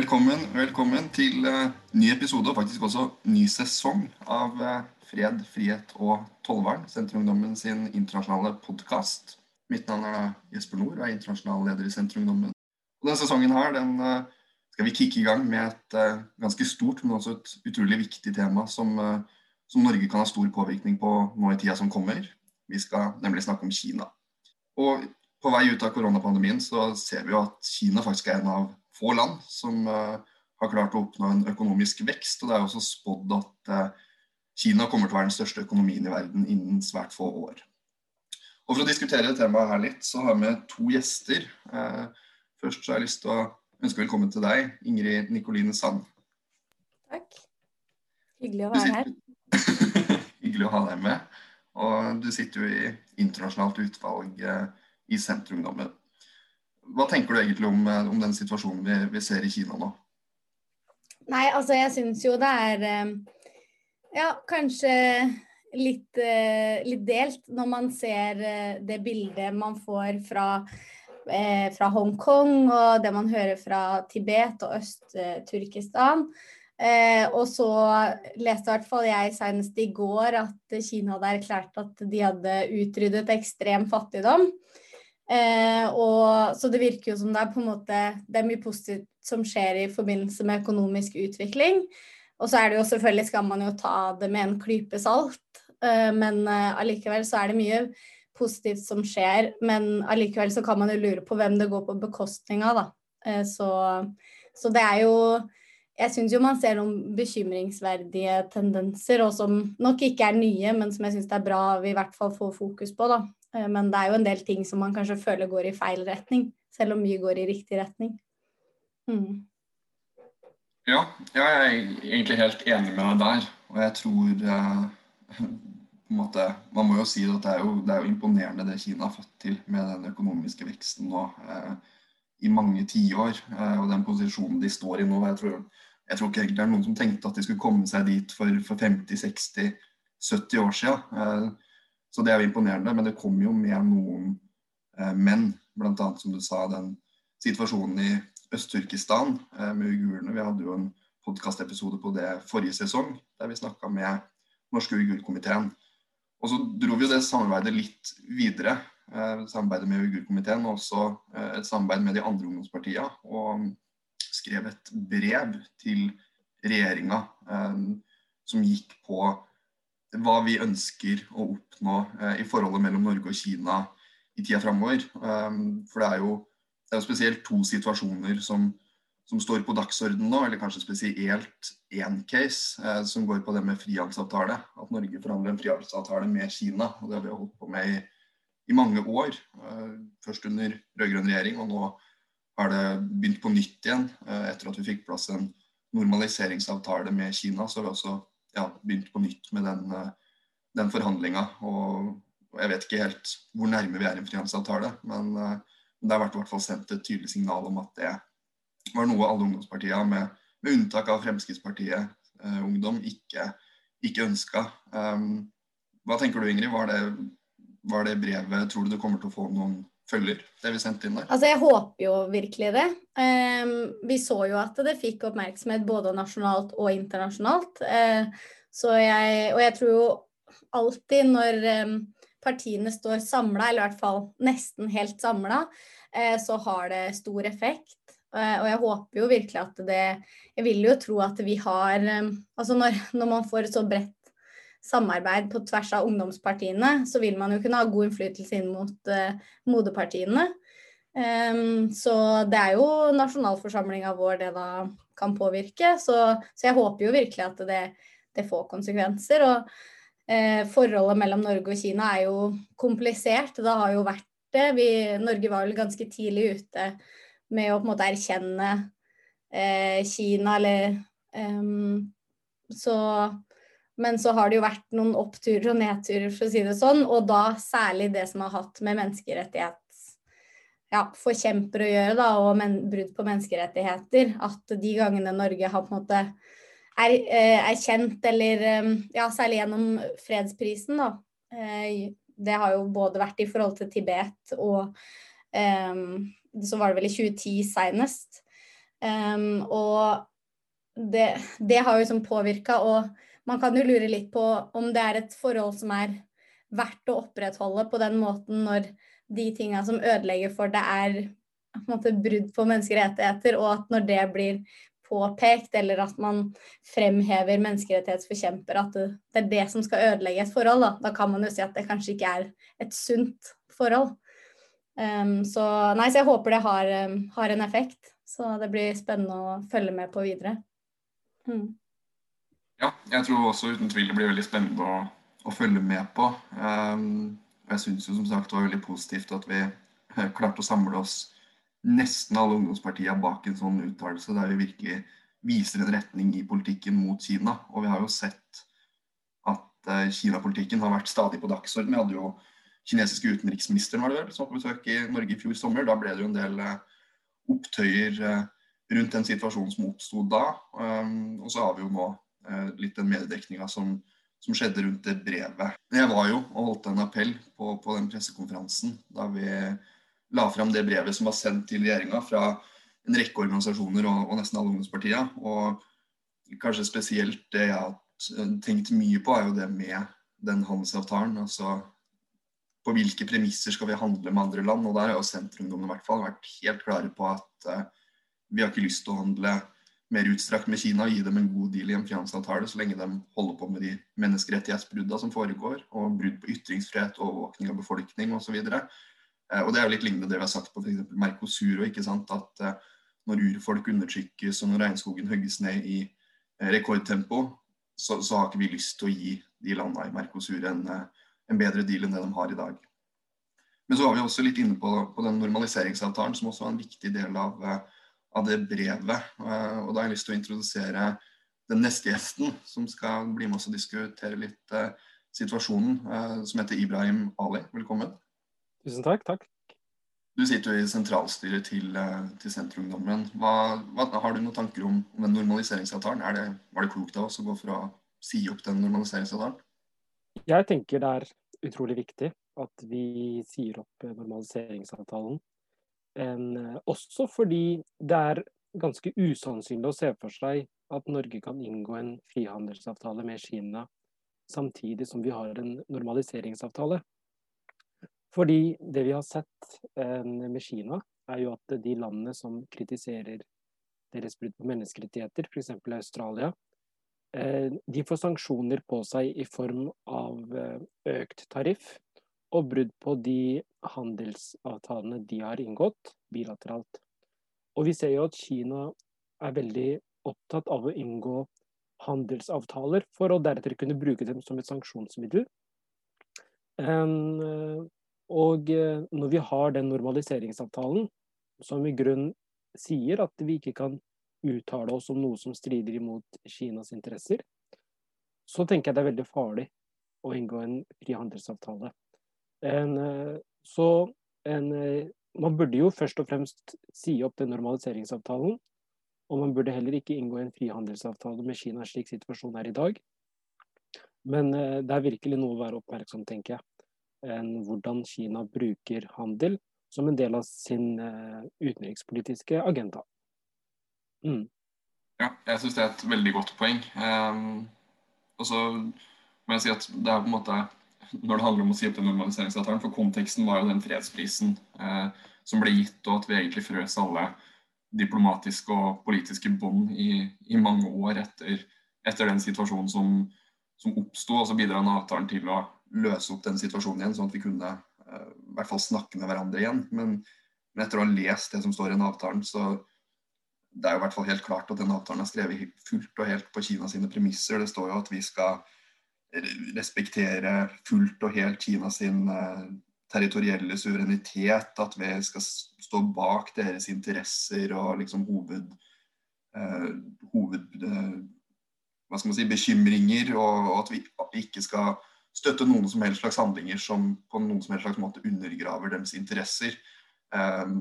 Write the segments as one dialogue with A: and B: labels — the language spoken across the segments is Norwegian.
A: Velkommen, velkommen til uh, ny episode, og faktisk også ny sesong av uh, Fred, frihet og tollvern, Senterungdommen sin internasjonale podkast. Mitt navn er Jesper Nord og er internasjonal leder i Senterungdommen. Og denne sesongen her, den uh, skal vi kicke i gang med et ganske stort, men også et utrolig viktig tema som, som Norge kan ha stor påvirkning på nå i tida som kommer. Vi skal nemlig snakke om Kina. Og på vei ut av koronapandemien så ser vi jo at Kina faktisk er en av få land som uh, har klart å oppnå en økonomisk vekst. og Det er også spådd at uh, Kina kommer til å være den største økonomien i verden innen svært få år. Og For å diskutere temaet her litt, så har vi to gjester. Uh, først så har jeg lyst til å ønske velkommen til deg, Ingrid Nikoline Sand.
B: Takk. Hyggelig å være her.
A: Hyggelig å ha deg med. Og du sitter jo i internasjonalt utvalg i Senterungdommen. Hva tenker du egentlig om, eh, om den situasjonen vi, vi, ser i Kina nå?
B: Nei, altså jeg syns jo det er eh, ja, kanskje litt, eh, litt, delt når man ser det bildet man får fra, fra Hongkong og det man hører fra Tibet og Øst-Turkestan. og så leste i hvert fall jeg senest i går at Kina hadde erklært at de hadde utryddet ekstrem fattigdom. Eh, og, så det virker jo som det er på en måte det er mye positivt som skjer i forbindelse med økonomisk utvikling. Og så er det jo selvfølgelig skal man jo ta det med en klype salt, eh, men eh, allikevel så er det mye positivt som skjer. Men allikevel så kan man jo lure på hvem det går på bekostning av, da. Eh, så, så det er jo jeg syns jo man ser noen bekymringsverdige tendenser, og som nok ikke er nye, men som jeg syns det er bra vi i hvert fall får fokus på. da. Eh, men det er jo en del ting som man kanskje føler går i feil retning, selv om mye går i riktig retning. Mm.
A: Ja, jeg er egentlig helt enig med deg der. Og jeg tror eh, måte, Man må jo si at det er jo, det er jo imponerende det Kina har fått til med den økonomiske veksten nå eh, i mange tiår. Eh, og den posisjonen de står i nå. Jeg tror, jeg tror ikke egentlig det er noen som tenkte at de skulle komme seg dit for, for 50-60-70 år siden. Eh, så det er jo imponerende. Men det kommer jo med noen eh, menn, bl.a. som du sa, den situasjonen i Øst-Turkistan eh, med uigurene. Vi hadde jo en podkastepisode på det forrige sesong, der vi snakka med norske uigurkomiteen. Og så dro vi jo det samarbeidet litt videre. Eh, samarbeidet med uigurkomiteen og også eh, et samarbeid med de andre ungdomspartiene. Og skrev et brev til regjeringa eh, som gikk på hva vi ønsker å oppnå eh, i forholdet mellom Norge og Kina i tida framover. Um, for det er, jo, det er jo spesielt to situasjoner som, som står på dagsordenen nå, eller kanskje spesielt én case eh, som går på det med frihandelsavtale. At Norge forhandler en frihandelsavtale med Kina. og Det har vi holdt på med i, i mange år. Eh, først under rød-grønn regjering, og nå har det begynt på nytt igjen. Eh, etter at vi fikk plass en normaliseringsavtale med Kina, så har vi også ja, begynt på nytt med den, eh, den forhandlinga. Og, jeg vet ikke helt hvor nærme vi er en frihandelsavtale, men uh, det har vært i hvert fall sendt et tydelig signal om at det var noe alle ungdomspartiene, med, med unntak av Fremskrittspartiet uh, Ungdom, ikke, ikke ønska. Um, hva tenker du Ingrid, var det, var det brevet Tror du det kommer til å få noen følger, det vi sendte inn der?
B: Altså, Jeg håper jo virkelig det. Um, vi så jo at det fikk oppmerksomhet både nasjonalt og internasjonalt. Uh, så jeg, og jeg tror jo alltid når um, partiene står samla, eller i hvert fall nesten helt samla, uh, så har det stor effekt. Uh, og jeg håper jo virkelig at det Jeg vil jo tro at vi har Altså når, når man får et så bredt samarbeid på tvers av ungdomspartiene, så vil man jo kunne ha god innflytelse inn mot uh, moderpartiene. Um, så det er jo nasjonalforsamlinga vår det da kan påvirke. Så, så, jeg håper jo virkelig at det, det får konsekvenser. Og uh, forholdet mellom Norge og Kina er jo komplisert. Det har jo vært det. Vi, Norge var vel ganske tidlig ute med å på en måte erkjenne uh, Kina, eller um, Så men så har det jo vært noen oppturer og nedturer, for å si det sånn. Og da særlig det som har hatt med menneskerettighetsforkjempere ja, å gjøre, da, og men, brudd på menneskerettigheter. At de gangene Norge har på en måte er, er kjent, eller eh, ja, særlig gjennom fredsprisen, da. Eh, det har jo både vært i forhold til Tibet og um, så var det vel i 2010 seinest. Um, og det, det, har jo liksom påvirka, man kan jo lure litt på om det er et forhold som er verdt å opprettholde på den måten når de tinga som ødelegger for det, er på måte brudd på menneskerettigheter, og at når det blir påpekt, eller at man fremhever menneskerettighetsforkjemper, at det, er det som skal ødelegge et forhold, da, da kan man jo si at det kanskje ikke er et sunt forhold. Um, så nei, så jeg håper det har, um, har, en effekt. Så det blir spennende å følge med på videre.
A: Mm. Ja, jeg tror også uten tvil det blir veldig spennende å, å følge med på. Um, jeg syns jo som sagt det var veldig positivt at vi klarte å samle oss nesten alle ungdomspartiene bak en sånn uttalelse der vi virkelig viser en retning i politikken mot Kina. Og vi har jo sett at uh, Kina-politikken har vært stadig på dagsorden. Vi hadde jo kinesiske utenriksministeren var det vel, som var på besøk i Norge i fjor sommer. Da ble det jo en del uh, opptøyer uh, rundt den situasjonen som oppsto da. Um, og så har vi jo nå litt den mediedekninga som, som, skjedde rundt det brevet. Jeg var jo og holdt en appell på, på den pressekonferansen da vi la fram det brevet som var sendt til regjeringa fra en rekke organisasjoner og, og nesten alle ungdomspartiene. Og kanskje spesielt det jeg har tenkt mye på, er jo det med den handelsavtalen. altså på hvilke premisser skal vi handle med andre land. Og der har jo fall vært helt klare på at uh, vi har ikke lyst til å handle mer utstrakt med Kina og gi dem en god deal i en frihandelsavtale så lenge de holder på med de menneskerettighetsbruddene som foregår, og brudd på ytringsfrihet, overvåkning av befolkning osv. Uh, og det er jo litt lignende det vi har sagt på f.eks. Mercosur. ikke sant, at uh, Når urfolk undertrykkes og når regnskogen hogges ned i rekordtempo, så, så, har ikke vi lyst til å gi de landene i Mercosur en uh, en bedre deal enn det de har i dag. Men så var vi også litt inne på, på den normaliseringsavtalen, som også var en viktig del av, eh, av det brevet. Eh, og da har jeg lyst til å introdusere den neste gjesten, som skal bli med oss og diskutere litt uh, situasjonen, uh, som heter Ibrahim Ali. Velkommen.
C: Tusen takk. Takk.
A: Du sitter jo i sentralstyret til, uh, til Senterungdommen. Hva, hva, har du noen tanker om, om den normaliseringsavtalen? Det, var det klokt av oss å gå for å si opp den normaliseringsavtalen?
C: Jeg tenker det er utrolig viktig at vi sier opp normaliseringsavtalen. En, eh, også fordi det er ganske usannsynlig å se for seg at Norge kan inngå en frihandelsavtale med Kina samtidig som vi har en normaliseringsavtale. Fordi det vi har sett eh, med Kina, er jo at de landene som kritiserer deres brudd på menneskerettigheter, f.eks. Australia, Eh, de får sanksjoner på seg i form av økt tariff og brudd på de handelsavtalene de har inngått bilateralt. Og vi ser jo at Kina er veldig opptatt av å inngå handelsavtaler for å deretter kunne bruke dem som et sanksjonsmiddel. Eh, og når vi har den normaliseringsavtalen, som i grunn sier at vi ikke kan uttale oss om noe som strider imot Kinas interesser, så tenker jeg det er veldig farlig å inngå en frihandelsavtale. En, eh, så en, eh, man burde jo først og fremst si opp den normaliseringsavtalen. Og man burde heller ikke inngå en frihandelsavtale med Kina slik situasjonen er i dag. Men eh, det er virkelig noe å være oppmerksom, tenker jeg. Enn hvordan Kina bruker handel som en del av sin utenrikspolitiske agenda.
A: Mm. Ja, jeg syns det er et veldig godt poeng. Um, og så må jeg si at det er på en måte når det handler om å si opp den normaliseringsavtalen, for konteksten var jo den fredsprisen eh, som ble gitt, og at vi egentlig frøs alle diplomatiske og politiske bånd i, i, mange år etter, etter den situasjonen som, som oppsto. Og så bidrar den avtalen til å løse opp den situasjonen igjen, sånn at vi kunne eh, i hvert fall snakke med hverandre igjen. Men, men etter å ha lest det som står i den avtalen, så, det er jo i hvert fall helt klart at den avtalen er skrevet fullt og helt på Kina sine premisser. Det står jo at vi skal respektere fullt og helt Kina sin eh, territorielle suverenitet. At vi skal stå bak deres interesser og liksom hoved, eh, hoved eh, hva skal man si, bekymringer. Og, og, at vi ikke skal støtte noen som helst slags handlinger som på noen som helst slags måte undergraver deres interesser. Eh,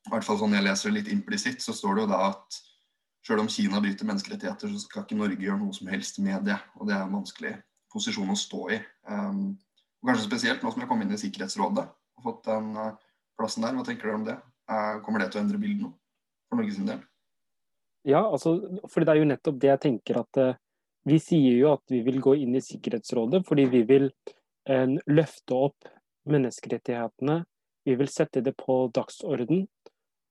A: i hvert fall sånn jeg leser det litt implisitt, så står det jo da at selv om Kina bryter menneskerettigheter, så skal ikke Norge gjøre noe som helst med det. Og det er vanskelig posisjon å stå i. Um, kanskje spesielt nå som jeg kom inn i Sikkerhetsrådet og fått den uh, plassen der. Hva tenker dere om det? Uh, kommer det til å endre bildet nå for Norges del?
C: Ja, altså, for det er jo nettopp det jeg tenker at uh, vi sier jo at vi vil gå inn i Sikkerhetsrådet fordi vi vil løfte opp menneskerettighetene. Vi vil sette det på dagsorden.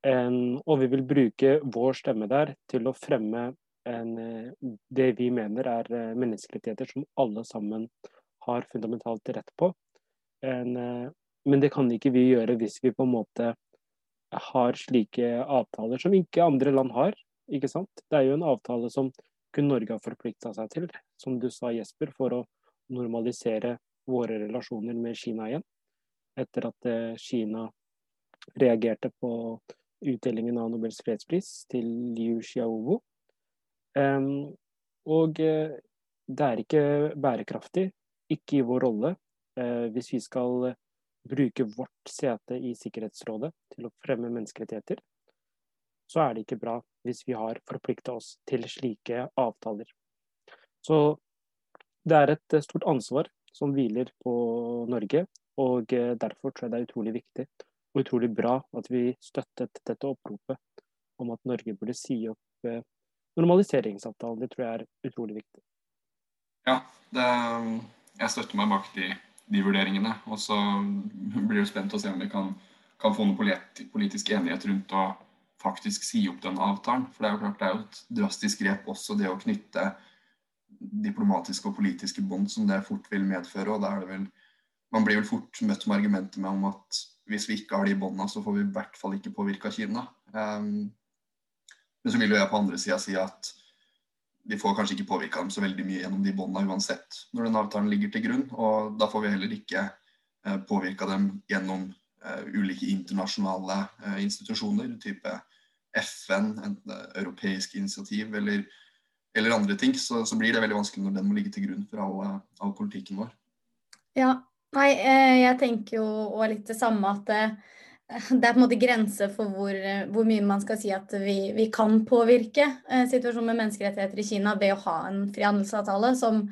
C: Um, og vi vil bruke vår stemme der til å fremme en, det vi mener er menneskerettigheter som alle sammen har fundamentalt rett på. En, men det kan ikke vi gjøre hvis vi på en måte har slike avtaler som ikke andre land har. ikke sant? Det er jo en avtale som kun Norge har forplikta seg til, som du sa Jesper, for å normalisere våre relasjoner med Kina igjen. Etter at eh, Kina reagerte på utdelingen av Nobels fredspris til Liu Xiaobo. Og eh, det er ikke bærekraftig, ikke i vår rolle, uh, hvis vi skal bruke vårt sete i Sikkerhetsrådet til å fremme menneskerettigheter, så er det ikke bra hvis vi har forplikta oss til slike avtaler. Så det er et eh, stort ansvar som hviler på Norge, og eh, derfor tror jeg det er utrolig viktig og utrolig bra at vi støttet dette oppropet om at Norge burde si opp eh, normaliseringsavtalen. Det tror jeg er utrolig viktig.
A: Ja, det, jeg støtter meg bak de de vurderingene. Og så blir det spent å se om vi kan, kan få noe politisk enighet rundt å faktisk si opp den avtalen. For det er jo klart det er jo et drastisk grep også, det å knytte diplomatiske og politiske bånd som det fort vil medføre. og da er det vel Man blir vel fort møtt med argumentet med om at hvis vi ikke har de båndene, så får vi i hvert fall ikke påvirka Kina. Um, men så vil jo jeg på andre sida si at vi får kanskje ikke påvirka dem så veldig mye gjennom de båndene uansett, når den avtalen ligger til grunn. Og da får vi heller ikke eh, påvirka dem gjennom eh, ulike internasjonale eh, institusjoner, type FN, enten europeiske initiativ eller, eller andre ting. Så, så, blir det veldig vanskelig når den må ligge til grunn for all, all politikken vår.
B: Ja, nei, jeg tenker jo òg litt det samme at det er på en måte grenser for hvor, hvor, mye man skal si at vi, vi kan påvirke eh, situasjonen med menneskerettigheter i Kina ved å ha en frihandelsavtale. Som,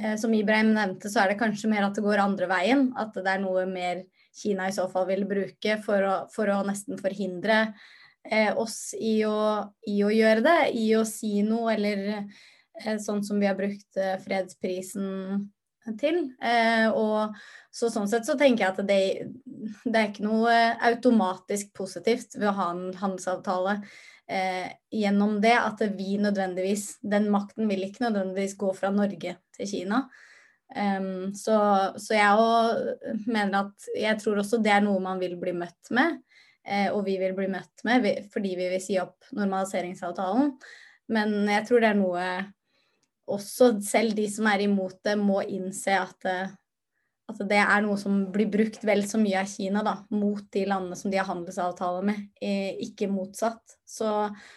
B: eh, som, Ibrahim nevnte, så er det kanskje mer at det går andre veien. At det er noe mer Kina i så fall vil bruke for å, for å nesten forhindre eh, oss i å, i å, gjøre det. I å si noe, eller eh, sånn som vi har brukt eh, fredsprisen til. Eh, og så sånn sett så tenker jeg at det, det, er ikke noe automatisk positivt ved å ha en handelsavtale eh, gjennom det. At vi nødvendigvis Den makten vil ikke nødvendigvis gå fra Norge til Kina. Um, så, så, jeg òg mener at jeg tror også det er noe man vil bli møtt med. Eh, og vi vil bli møtt med fordi vi vil si opp normaliseringsavtalen. Men jeg tror det er noe også selv de som er imot det, må innse at, eh, at det er noe som blir brukt vel så mye av Kina da, mot de landene som de har handelsavtaler med, ikke motsatt. Så,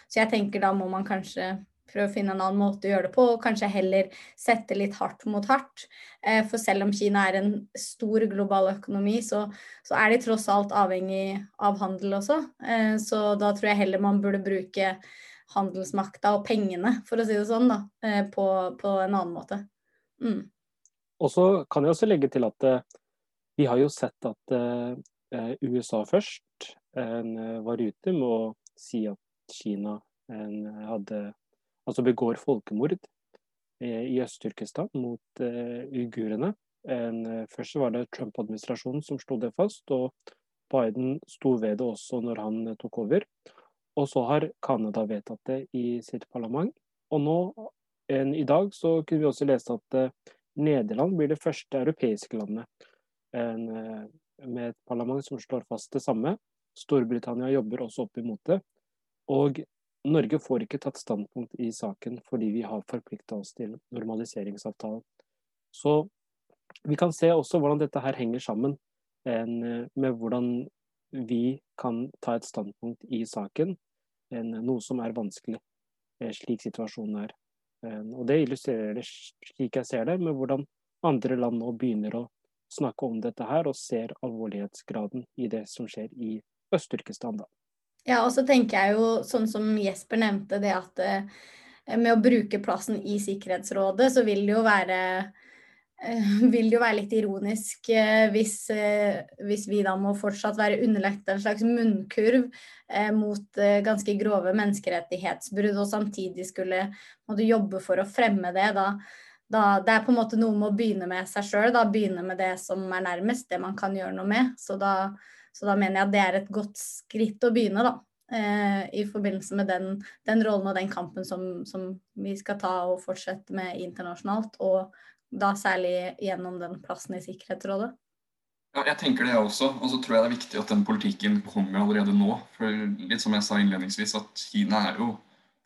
B: så, jeg tenker da må man kanskje prøve å finne en annen måte å gjøre det på, og kanskje heller sette litt hardt mot hardt. Eh, for selv om Kina er en stor global økonomi, så, så er de tross alt avhengig av handel også. Eh, så da tror jeg heller man burde bruke handelsmakta og pengene, for å si det sånn, da, eh, på, på en annen måte. Mm.
C: Og så kan jeg også legge til at uh, vi har jo sett at uh, USA først var ute med å si at Kina hadde, altså begår folkemord i Øst-Turkestan mot uigurene. Først var det Trump-administrasjonen som slo det fast, og Biden sto ved det også når han tok over. Og så har Canada vedtatt det i sitt parlament. Og nå, en, i dag, så kunne vi også lese at uh, Nederland blir det første europeiske landet en, uh, med et parlament som slår fast det samme. Storbritannia jobber også opp imot det. Og Norge får ikke tatt standpunkt i saken fordi vi har forplikta oss til normaliseringsavtalen. Så vi kan se også hvordan dette her henger sammen en, eh, med hvordan vi kan ta et standpunkt i saken, enn noe som er vanskelig, eh, slik situasjonen er. Eh, og Det illustrerer det slik jeg ser det, med hvordan andre land nå begynner å snakke om dette her, og ser alvorlighetsgraden i det som skjer i Øst-Turkestan.
B: Ja, og så tenker jeg jo, sånn som Jesper nevnte, det at eh, med å bruke plassen i Sikkerhetsrådet, så vil det jo være vil jo være litt ironisk hvis, hvis, vi da må fortsatt være underlagt en slags munnkurv mot ganske grove menneskerettighetsbrudd, og samtidig skulle måtte jobbe for å fremme det. Da, da, det er på en måte noe med å begynne med seg sjøl, begynne med det som er nærmest, det man kan gjøre noe med. Så da, så da mener jeg at det er et godt skritt å begynne, da. Eh, I forbindelse med den, den, rollen og den kampen som, som, vi skal ta og fortsette med internasjonalt. Og da særlig gjennom den plassen i Sikkerhetsrådet.
A: Ja, jeg tenker det også. Og så tror jeg det er viktig at den politikken kommer allerede nå. For litt som jeg sa innledningsvis, at Kina er jo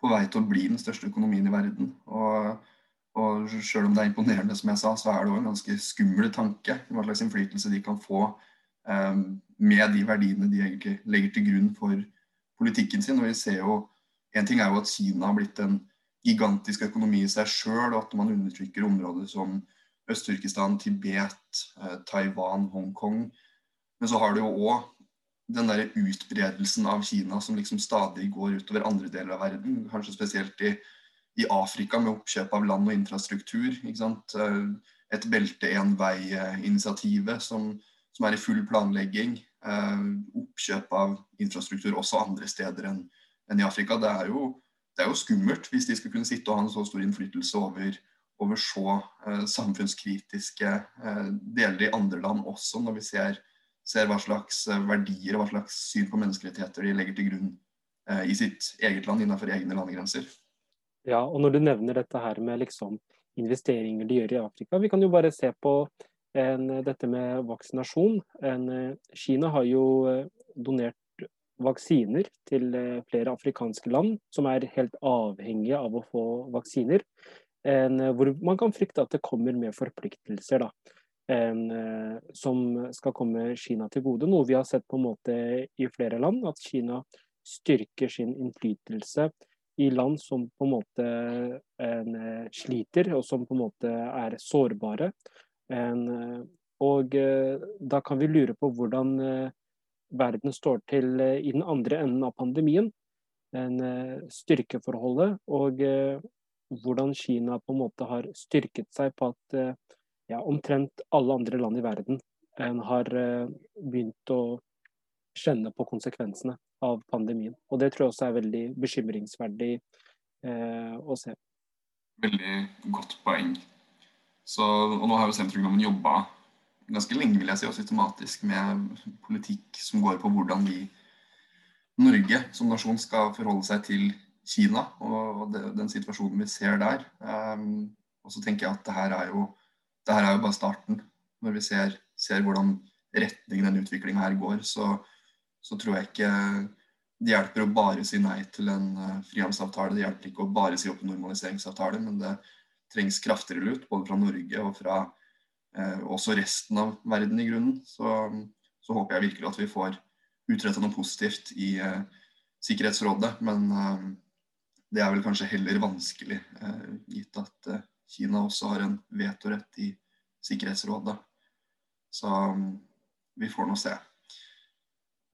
A: på vei til å bli den største økonomien i verden. Og, og selv om det er imponerende, som jeg sa, så er det jo en ganske skummel tanke hva slags innflytelse de kan få um, med de verdiene de egentlig legger til grunn for politikken sin. Og vi ser jo, En ting er jo at Kina har blitt en gigantisk økonomi i seg sjøl, og at man undertrykker områder som Øst-Turkistan, Tibet, eh, Taiwan, Hongkong. Men så har du jo òg den der utbredelsen av Kina som liksom stadig går utover andre deler av verden. Kanskje spesielt i, i Afrika med oppkjøp av land og infrastruktur. Eh, Et belte én vei-initiativet som, som, er i full planlegging. Eh, oppkjøp av infrastruktur også andre steder enn, enn i Afrika. Det er, jo, det er, jo, skummelt hvis de skal kunne sitte og ha en så stor innflytelse over, over så eh, samfunnskritiske eh, deler i andre land også, når vi ser, ser, hva slags eh, verdier og hva slags syn på menneskerettigheter de legger til grunn eh, i sitt eget land innenfor egne landegrenser.
C: Ja, og når du nevner dette her med liksom investeringer de gjør i Afrika, vi kan jo bare se på en, dette med vaksinasjon. En, Kina har jo eh, donert vaksiner til eh, flere afrikanske land som er helt avhengige av å få vaksiner. En, hvor man kan frykte at det kommer med forpliktelser da, en, som skal komme Kina til gode. Noe vi har sett på en måte i flere land, at Kina styrker sin innflytelse i land som på en måte en, sliter, og som på en måte er sårbare. Og eh, da kan vi lure på hvordan eh, verden står til eh, i den andre enden av pandemien. En, styrkeforholdet og hvordan Kina på en måte har styrket seg på at ja, omtrent alle andre land i verden har begynt å kjenne på konsekvensene av pandemien. Og det tror jeg også er veldig bekymringsverdig eh, å se.
A: Veldig godt poeng. Så, og nå har jo Senterungdommen jobba ganske lenge vil jeg si, og systematisk med politikk som går på hvordan vi, Norge som nasjon, skal forholde seg til Kina og det, den situasjonen vi ser der. Um, og så tenker jeg at det her er jo, her er jo bare starten. Når vi ser, ser hvordan retningen den utviklinga her går, så, så, tror jeg ikke det hjelper å bare si nei til en uh, frihandelsavtale. Det hjelper ikke å bare si opp en normaliseringsavtale, men det, trengs kraftigere lut, både fra Norge og fra også resten av verden i grunnen. Så, så, håper jeg virkelig at vi får utretta noe positivt i eh, Sikkerhetsrådet. Men eh, det er vel kanskje heller vanskelig, eh, gitt at eh, Kina også har en vetorett i Sikkerhetsrådet. Så vi får nå se.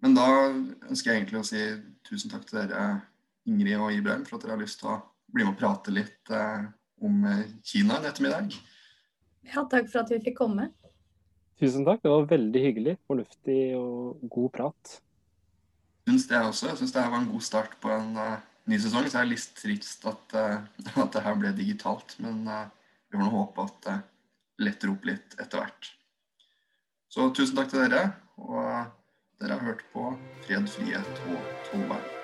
A: Men da ønsker jeg egentlig å si tusen takk til dere, Ingrid og Ibrahim, for at dere har lyst til å bli med og prate litt eh, om eh, Kina en ettermiddag.
B: Ja, takk for at vi fikk komme.
C: Tusen takk, det var veldig hyggelig, fornuftig og god prat.
A: Syns det også. Jeg syns det var en god start på en uh, ny sesong. Så er det litt trist at, uh, at det her ble digitalt, men uh, vi får nå håpe at det letter opp litt etter hvert. Så tusen takk til dere, og dere har hørt på Fred, frihet og tollvern.